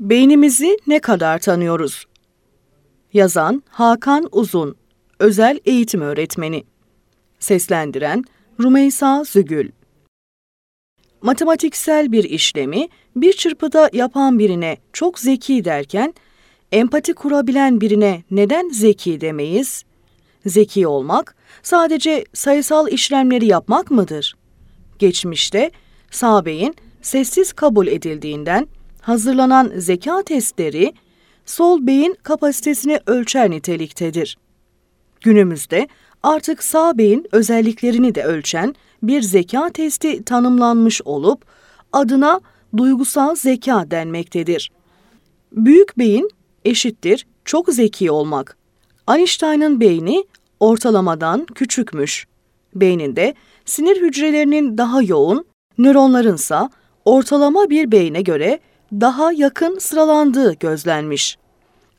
Beynimizi ne kadar tanıyoruz? Yazan Hakan Uzun, özel eğitim öğretmeni. Seslendiren Rumeysa Zügül. Matematiksel bir işlemi bir çırpıda yapan birine çok zeki derken, empati kurabilen birine neden zeki demeyiz? Zeki olmak sadece sayısal işlemleri yapmak mıdır? Geçmişte sağ beyin sessiz kabul edildiğinden hazırlanan zeka testleri sol beyin kapasitesini ölçer niteliktedir. Günümüzde artık sağ beyin özelliklerini de ölçen bir zeka testi tanımlanmış olup adına duygusal zeka denmektedir. Büyük beyin eşittir çok zeki olmak. Einstein'ın beyni ortalamadan küçükmüş. Beyninde sinir hücrelerinin daha yoğun, nöronlarınsa ortalama bir beyne göre daha yakın sıralandığı gözlenmiş.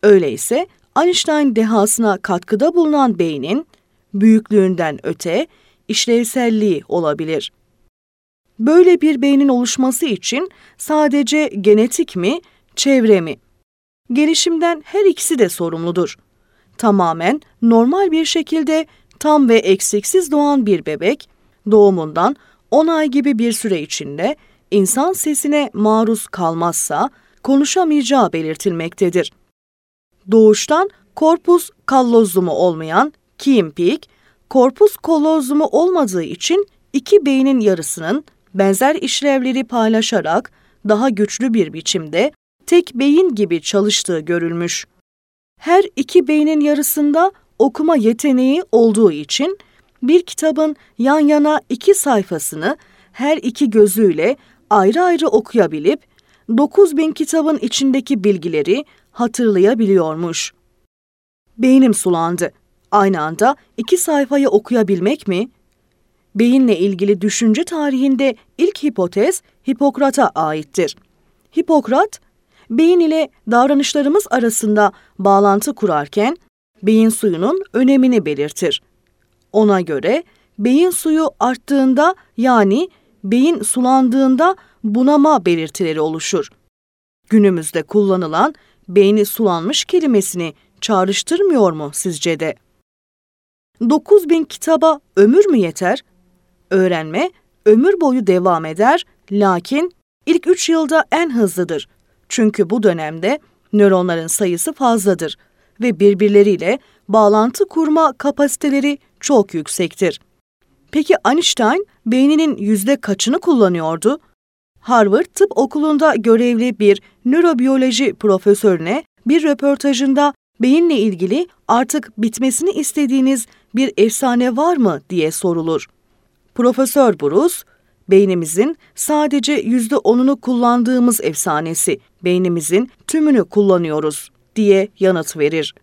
Öyleyse Einstein dehasına katkıda bulunan beynin büyüklüğünden öte işlevselliği olabilir. Böyle bir beynin oluşması için sadece genetik mi, çevre mi? Gelişimden her ikisi de sorumludur. Tamamen normal bir şekilde tam ve eksiksiz doğan bir bebek, doğumundan 10 ay gibi bir süre içinde insan sesine maruz kalmazsa konuşamayacağı belirtilmektedir. Doğuştan korpus kallozumu olmayan kimpik, korpus kollozumu olmadığı için iki beynin yarısının benzer işlevleri paylaşarak daha güçlü bir biçimde tek beyin gibi çalıştığı görülmüş. Her iki beynin yarısında okuma yeteneği olduğu için bir kitabın yan yana iki sayfasını her iki gözüyle ayrı ayrı okuyabilip 9000 kitabın içindeki bilgileri hatırlayabiliyormuş. Beynim sulandı. Aynı anda iki sayfayı okuyabilmek mi? Beyinle ilgili düşünce tarihinde ilk hipotez Hipokrat'a aittir. Hipokrat, beyin ile davranışlarımız arasında bağlantı kurarken beyin suyunun önemini belirtir. Ona göre beyin suyu arttığında yani beyin sulandığında bunama belirtileri oluşur. Günümüzde kullanılan beyni sulanmış kelimesini çağrıştırmıyor mu sizce de? 9000 kitaba ömür mü yeter? Öğrenme ömür boyu devam eder lakin ilk 3 yılda en hızlıdır. Çünkü bu dönemde nöronların sayısı fazladır ve birbirleriyle bağlantı kurma kapasiteleri çok yüksektir. Peki Einstein beyninin yüzde kaçını kullanıyordu? Harvard Tıp Okulu'nda görevli bir nörobiyoloji profesörüne bir röportajında beyinle ilgili artık bitmesini istediğiniz bir efsane var mı diye sorulur. Profesör Bruce, beynimizin sadece yüzde onunu kullandığımız efsanesi, beynimizin tümünü kullanıyoruz diye yanıt verir.